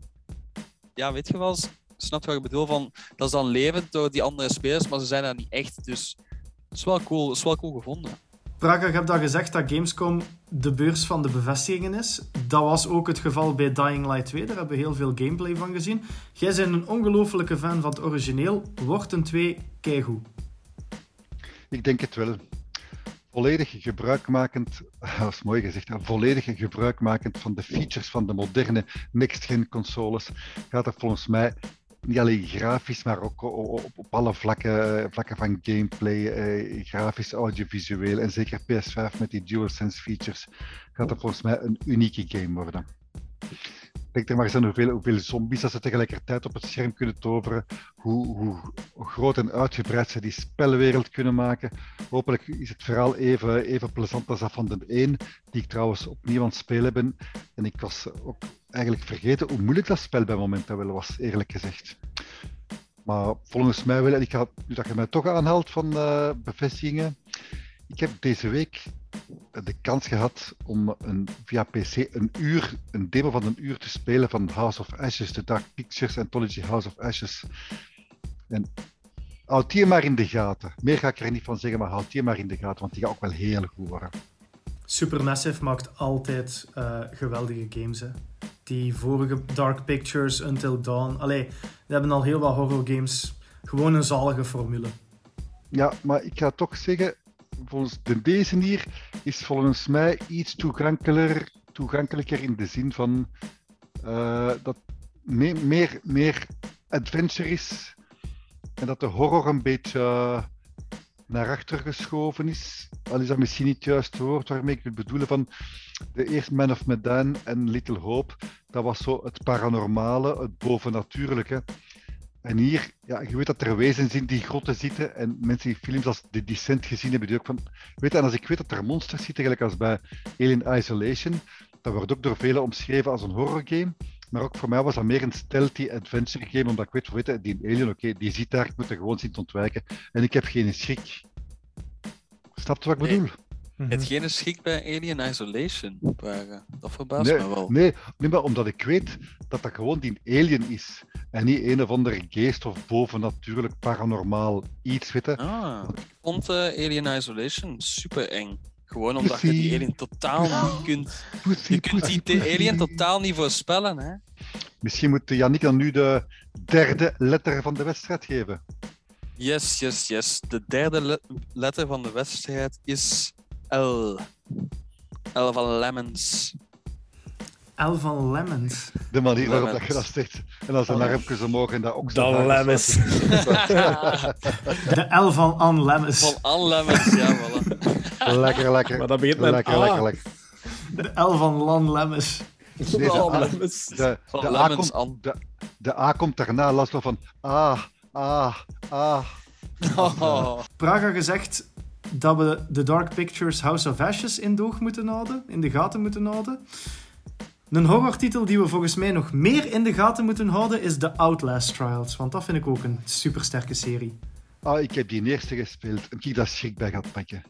Ja, weet je wel, snap wat ik bedoel? Van, dat is dan levend door die andere spelers, maar ze zijn dat niet echt. Dus het is wel cool, is wel cool gevonden. Praga, ik heb dat gezegd dat Gamescom de beurs van de bevestigingen is. Dat was ook het geval bij Dying Light 2. Daar hebben we heel veel gameplay van gezien. Jij bent een ongelofelijke fan van het origineel. Wordt een 2 keigoed? Ik denk het wel. Volledig gebruikmakend, [laughs] dat is mooi gezegd, volledig gebruikmakend van de features van de moderne next-gen consoles gaat er volgens mij niet alleen grafisch, maar ook op, alle vlakken, vlakken van gameplay, eh, grafisch, audiovisueel en zeker PS5 met die DualSense features gaat er volgens mij een unieke game worden. Denk er maar eens aan hoeveel, zombies dat ze tegelijkertijd op het scherm kunnen toveren, hoe, hoe groot en uitgebreid ze die spelwereld kunnen maken. Hopelijk is het verhaal even, even plezant als dat van de 1, die ik trouwens opnieuw aan het spelen ben. En ik was ook eigenlijk vergeten hoe moeilijk dat spel bij momenten wel was, eerlijk gezegd. Maar volgens mij wel, en ik ga, nu dat je mij toch aanhaalt van uh, bevestigingen, ik heb deze week de kans gehad om een, via PC een uur, een demo van een uur te spelen van House of Ashes, de Dark Pictures Anthology House of Ashes. En houd die maar in de gaten. Meer ga ik er niet van zeggen, maar houd die maar in de gaten, want die gaat ook wel heel goed worden. Supermassive maakt altijd uh, geweldige games. Hè. Die vorige Dark Pictures, Until Dawn. Allee, we hebben al heel wat horror games. Gewoon een zalige formule. Ja, maar ik ga toch zeggen, volgens de, deze hier is volgens mij iets toegankelijker, toegankelijker in de zin van uh, dat meer, meer, meer adventure is en dat de horror een beetje naar achter geschoven is. Al is dat misschien niet het juiste woord waarmee ik wil bedoelen van de eerste Man of Medan en Little Hope. Dat was zo het paranormale, het bovennatuurlijke. En hier, ja, je weet dat er wezens in die grotten zitten. En mensen die films als The Descent gezien hebben, die ook van... Weet je, en als ik weet dat er monsters zitten, gelijk als bij Alien Isolation, dat wordt ook door velen omschreven als een horrorgame. Maar ook voor mij was dat meer een stealthy adventure game, omdat ik weet, weet je, die alien, oké, die zit daar, ik moet er gewoon zien te ontwijken. En ik heb geen schrik. Snap je wat ik bedoel? Mm Het geen schrik bij Alien Isolation. Dat verbaast nee, me wel. Nee, nee, maar omdat ik weet dat dat gewoon die alien is. En niet een of andere geest of bovennatuurlijk paranormaal iets, weet Ah, ik vond uh, Alien Isolation super eng. Gewoon omdat je die alien totaal niet kunt... je kunt die alien totaal niet voorspellen, hè? Misschien moet Yannick dan nu de derde letter van de wedstrijd geven. Yes, yes, yes. De derde letter van de wedstrijd is L. L van Lemons. L van Lemons. De manier waarop dat je dat zegt. En dan zijn armpjes omhoog en dat ook De Lemmes. De L van Anne Lemmes. Van Anne Lemmens, ja, voilà. Lekker, lekker. Maar dat begint met lekker, A. lekker, lekker. De L van Lan Lemmes. Deze Oh, A- Lemmes. De, Van de, A Lemmens komt, Anne. de, de A komt daarna last van ah, ah, ah. Oh. Praga gezegd dat we The Dark Pictures House of Ashes in doog moeten houden, in de gaten moeten houden. Een horrortitel die we volgens mij nog meer in de gaten moeten houden is The Outlast Trials, want dat vind ik ook een supersterke serie. Ah, ik heb die eerste gespeeld en ik daar schrik bij gehad pakken.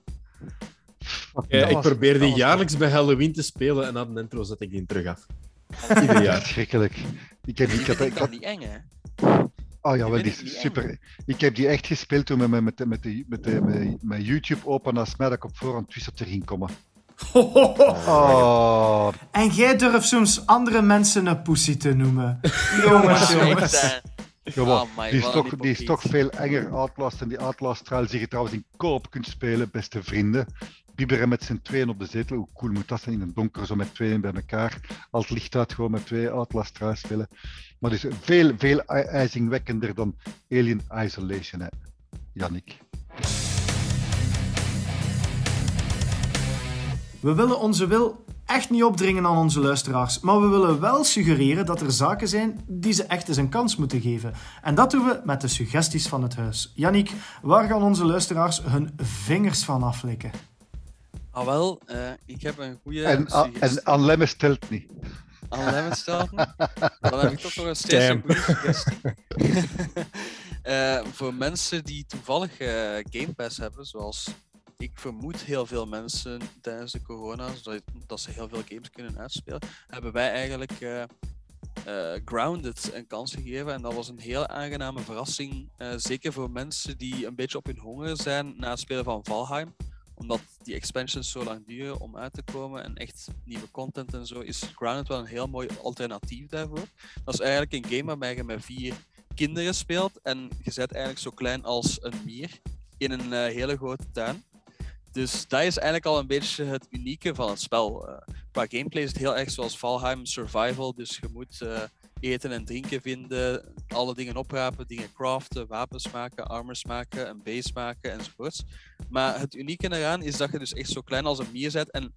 Fuck, Ja, dat ik was- probeer dat die was jaarlijks bij Halloween te spelen en na de intro zet ik die terug af. [laughs] Ieder jaar. Verschrikkelijk. Ik heb, ik Ik ik dat niet eng, hè? Oh ja, wel, die is super. Ik heb die echt gespeeld toen met, met, met, met, de- met, de- met, met YouTube open naast mij dat ik op voorhand wist dat erin komen. [laughs] Oh, En jij durft soms andere mensen een pussy te noemen. [laughs] Jongens, jongens. Oh my, die, is toch, die is toch veel enger Outlast. En die Outlast trial die je trouwens in koop kunt spelen, beste vrienden. Bibberen met z'n tweeën op de zetel. Hoe cool moet dat zijn in het donker, zo met tweeën bij elkaar. Al het licht uit, gewoon met twee Outlast spelen. Maar dus veel, veel i- ijzingwekkender dan Alien Isolation, hè. Jannik. We willen onze wil echt niet opdringen aan onze luisteraars, maar we willen wel suggereren dat er zaken zijn die ze echt eens een kans moeten geven. En dat doen we met de suggesties van het huis. Yannick, waar gaan onze luisteraars hun vingers van aflikken? Ah, wel, eh, ik heb een goede En, A- suggestie. en Anne Lemmens telt niet. aan Lemmens stelt niet. Dan heb ik toch nog een steeds een goede suggestie. [laughs] Eh, voor mensen die toevallig eh, Game Pass hebben, zoals ik vermoed heel veel mensen tijdens de corona, zodat dat ze heel veel games kunnen uitspelen, hebben wij eigenlijk eh, eh, Grounded een kans gegeven. En dat was een heel aangename verrassing. eh, zeker voor mensen die een beetje op hun honger zijn na het spelen van Valheim omdat die expansions zo lang duren om uit te komen en echt nieuwe content en zo, is Grounded wel een heel mooi alternatief daarvoor. Dat is eigenlijk een game waarbij je met vier kinderen speelt en je bent eigenlijk zo klein als een mier in een eh, hele grote tuin. Dus dat is eigenlijk al een beetje het unieke van het spel. Eh, qua gameplay is het heel erg zoals Valheim Survival, dus je moet eh, eten en drinken vinden, alle dingen oprapen, dingen craften, wapens maken, armors maken, een base maken enzovoorts. Maar het unieke eraan is dat je dus echt zo klein als een mier bent. En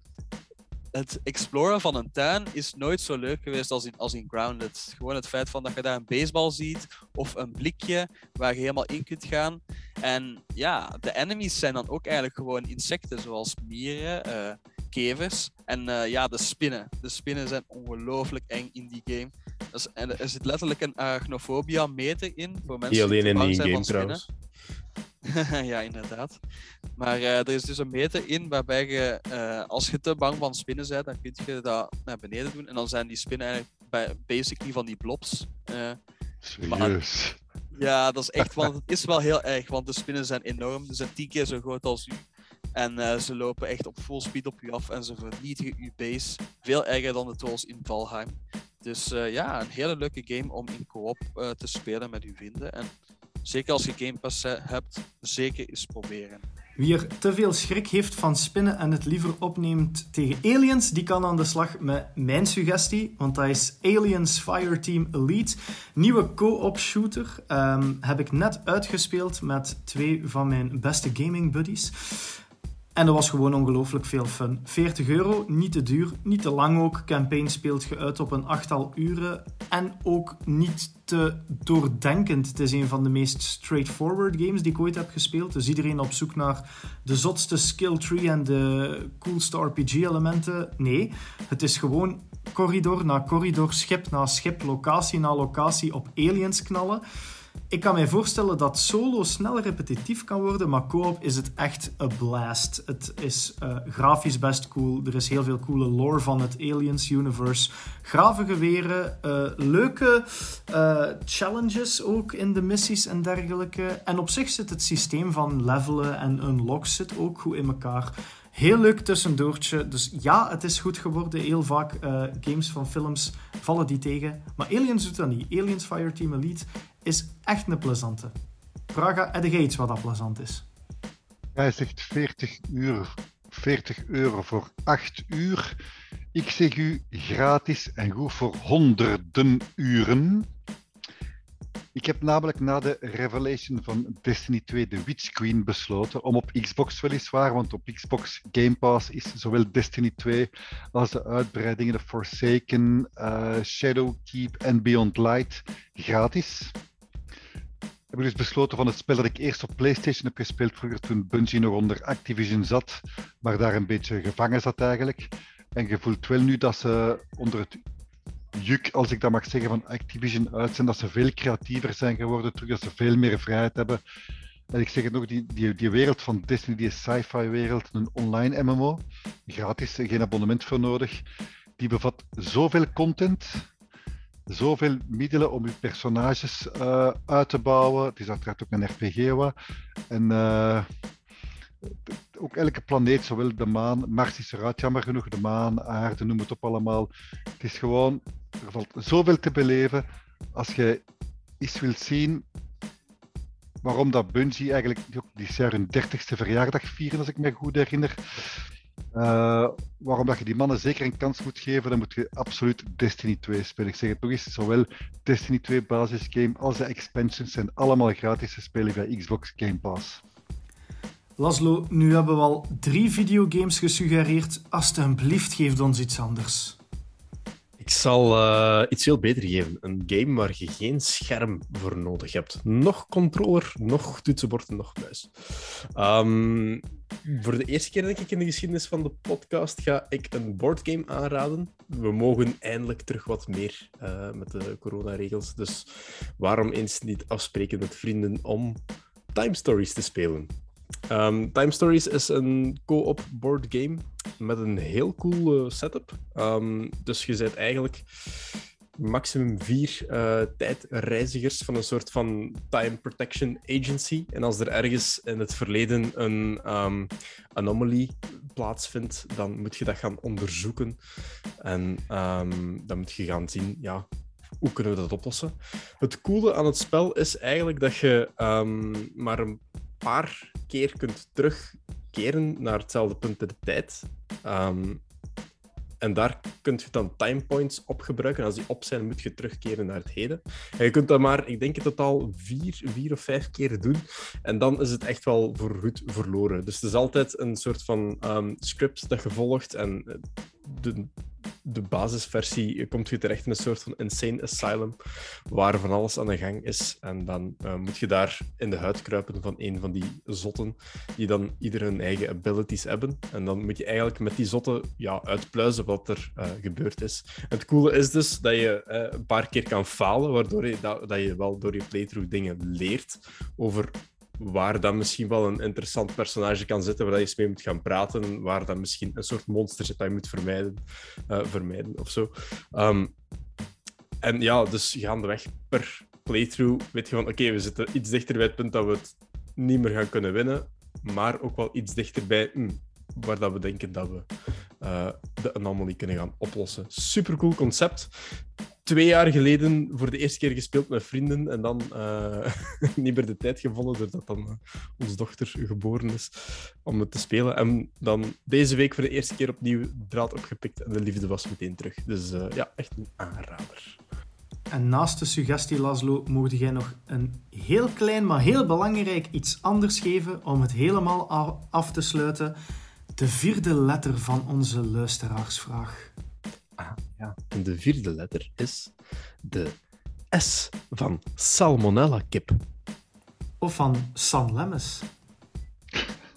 het exploren van een tuin is nooit zo leuk geweest als in, als in Grounded. Gewoon het feit van dat je daar een baseball ziet of een blikje waar je helemaal in kunt gaan. En ja, de enemies zijn dan ook eigenlijk gewoon insecten zoals mieren, eh, kevers en eh, ja, de spinnen. De spinnen zijn ongelooflijk eng in die game. En er zit letterlijk een arachnofobia meter in voor mensen Die alleen in bang die zijn game van spinnen. trouwens. [laughs] ja, inderdaad. Maar eh, er is dus een meter in waarbij je, eh, als je te bang van spinnen bent, dan kun je dat naar beneden doen. En dan zijn die spinnen eigenlijk bij, basically van die blobs. Eh, Serieus. ja, dat is echt, want het is wel heel erg, want de spinnen zijn enorm. Ze zijn tien keer zo groot als u. En eh, ze lopen echt op full speed op u af en ze vernietigen uw base. Veel erger dan de trolls in Valheim. Dus eh, ja, een hele leuke game om in co-op eh, te spelen met uw vrienden. En zeker als je Game Pass hebt, zeker eens proberen. Wie er te veel schrik heeft van spinnen en het liever opneemt tegen aliens, die kan aan de slag met mijn suggestie. Want dat is Aliens Fireteam Elite. Nieuwe co-op shooter. Ehm, heb ik net uitgespeeld met twee van mijn beste gaming buddies. En dat was gewoon ongelooflijk veel fun. 40 euro, niet te duur, niet te lang ook. Campaign speelt je uit op een achttal uren. En ook niet te doordenkend. Het is een van de meest straightforward games die ik ooit heb gespeeld. Dus iedereen op zoek naar de zotste skill tree en de coolste RPG-elementen. Nee, het is gewoon corridor na corridor, schip na schip, locatie na locatie op aliens knallen. Ik kan mij voorstellen dat solo snel repetitief kan worden, maar co-op is het echt een blast. Het is eh, grafisch best cool. Er is heel veel coole lore van het Aliens universe. Grave geweren, eh, leuke eh, challenges ook in de missies en dergelijke. En op zich zit het systeem van levelen en unlocks zit ook goed in elkaar. Heel leuk tussendoortje. Dus ja, het is goed geworden. Heel vaak eh, games van films vallen die tegen. Maar Aliens doet dat niet. Aliens Fireteam Elite is echt een plezante. Praga, heb jij iets wat dat plezant is? Hij zegt 40 uur, 40 euro voor 8 uur. Ik zeg u gratis en goed voor honderden uren. Ik heb namelijk na de revelation van Destiny 2 de Witch Queen besloten om op Xbox weliswaar, want op Xbox Game Pass is zowel Destiny 2 als de uitbreidingen de Forsaken, uh, Shadowkeep en Beyond Light gratis. Ik heb dus besloten van het spel dat ik eerst op PlayStation heb gespeeld vroeger toen Bungie nog onder Activision zat, maar daar een beetje gevangen zat eigenlijk. En je voelt wel nu dat ze onder het juk, als ik dat mag zeggen, van Activision uit zijn, dat ze veel creatiever zijn geworden, terug dat ze veel meer vrijheid hebben. En ik zeg het nog, die, die, die wereld van Disney, die sci-fi wereld, een online MMO, gratis, geen abonnement voor nodig, die bevat zoveel content, zoveel middelen om je personages uh, uit te bouwen. Het is uiteraard ook een RPG. En uh, ook elke planeet, zowel de maan, Mars is eruit, jammer genoeg, de maan, aarde, noem het op allemaal. Het is gewoon, er valt zoveel te beleven. Als je eens wilt zien waarom dat Bungie eigenlijk die jaar hun 30ste verjaardag vieren, als ik me goed herinner. Uh, waarom dat je die mannen zeker een kans moet geven, dan moet je absoluut Destiny 2 spelen. Ik zeg het nog eens, zowel Destiny 2 basisgame als de expansions zijn allemaal gratis te spelen via Xbox Game Pass. Laszlo, nu hebben we al drie videogames gesuggereerd. Alsjeblieft, geef ons iets anders. Ik zal uh, iets veel beter geven. Een game waar je geen scherm voor nodig hebt. Nog controller, nog toetsenbord en nog muis. Um, voor de eerste keer denk ik in de geschiedenis van de podcast ga ik een boardgame aanraden. We mogen eindelijk terug wat meer uh, met de coronaregels. Dus waarom eens niet afspreken met vrienden om Time Stories te spelen? Um, Time Stories is een co-op board game met een heel cool setup. Um, dus je bent eigenlijk maximum vier uh, tijdreizigers van een soort van time protection agency. En als er ergens in het verleden een um, anomaly plaatsvindt, dan moet je dat gaan onderzoeken. En dan moet je gaan zien, ja, hoe kunnen we dat oplossen? Het coole aan het spel is eigenlijk dat je maar een paar keer kunt terugkeren naar hetzelfde punt in de tijd. Ehm, en daar kunt je dan time points op gebruiken. Als die op zijn, moet je terugkeren naar het heden. En je kunt dat maar, ik denk in totaal vier, vier of vijf keer doen. En dan is het echt wel voorgoed verloren. Dus het is altijd een soort van um, script dat je volgt. En eh, de de basisversie komt je terecht in een soort van insane asylum waar van alles aan de gang is. En dan uh, moet je daar in de huid kruipen van een van die zotten, die dan ieder hun eigen abilities hebben. En dan moet je eigenlijk met die zotten ja, uitpluizen wat er uh, gebeurd is. het coole is dus dat je uh, een paar keer kan falen, waardoor je, dat, dat je wel door je playthrough dingen leert over waar dan misschien wel een interessant personage kan zitten, waar je eens mee moet gaan praten, waar dan misschien een soort monster zit dat je moet vermijden, uh, vermijden of zo. Um, en ja, dus gaandeweg per playthrough weet je van, oké, we zitten iets dichter bij het punt dat we het niet meer gaan kunnen winnen, maar ook wel iets dichter bij hm, waar dat we denken dat we uh, de anomaly kunnen gaan oplossen. Super cool concept twee jaar geleden voor de eerste keer gespeeld met vrienden en dan uh, [laughs] niet meer de tijd gevonden doordat dan uh, onze dochter geboren is om het te spelen. En dan deze week voor de eerste keer opnieuw draad opgepikt en de liefde was meteen terug. Dus uh, ja, echt een aanrader. En naast de suggestie, Laszlo, mocht jij nog een heel klein, maar heel belangrijk iets anders geven om het helemaal af te sluiten. De vierde letter van onze luisteraarsvraag. Ah, ja. En de vierde letter is de S van salmonella kip. Of van San Lemmes.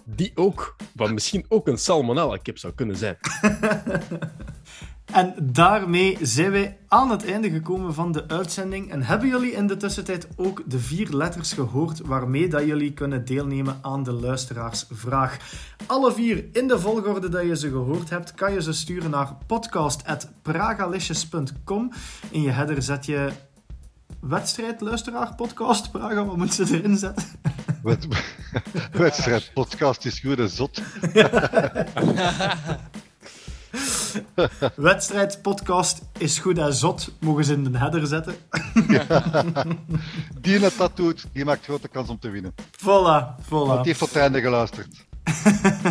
Die ook, wat misschien ook een salmonella kip zou kunnen zijn. [laughs] En daarmee zijn wij aan het einde gekomen van de uitzending. En hebben jullie in de tussentijd ook de vier letters gehoord waarmee dat jullie kunnen deelnemen aan de luisteraarsvraag? Alle vier in de volgorde dat je ze gehoord hebt, kan je ze sturen naar podcast.pragalicious.com. In je header zet je wedstrijd, luisteraar, podcast, Praga, wat moet ze erin zetten? [laughs] wedstrijd, podcast is goed en zot. [laughs] [laughs] Wedstrijdpodcast is goed en zot. Mogen ze in de header zetten. [laughs] Die het dat doet, die maakt grote kans om te winnen. Voilà, voilà. Want die heeft tot het einde geluisterd.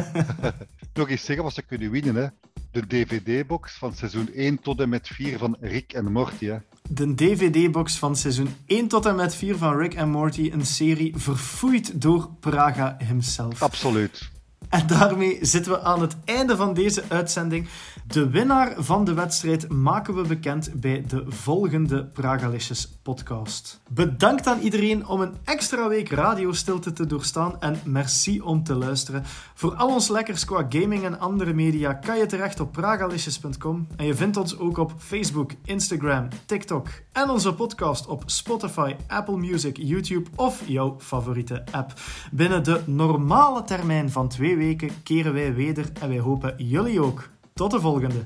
[laughs] Nog eens zeggen wat ze kunnen winnen, hè. De DVD-box van seizoen 1 tot en met 4 van Rick en Morty, hè. de DVD-box van seizoen 1 tot en met 4 van Rick en Morty, een serie verfoeid door Praga himself. Absoluut. En daarmee zitten we aan het einde van deze uitzending. De winnaar van de wedstrijd maken we bekend bij de volgende Pragalicious podcast. Bedankt aan iedereen om een extra week radiostilte te doorstaan en merci om te luisteren. Voor al ons lekkers qua gaming en andere media kan je terecht op pragalicious.com en je vindt ons ook op Facebook, Instagram, TikTok en onze podcast op Spotify, Apple Music, YouTube of jouw favoriete app. Binnen de normale termijn van twee weken keren wij weder en wij hopen jullie ook. Tot de volgende.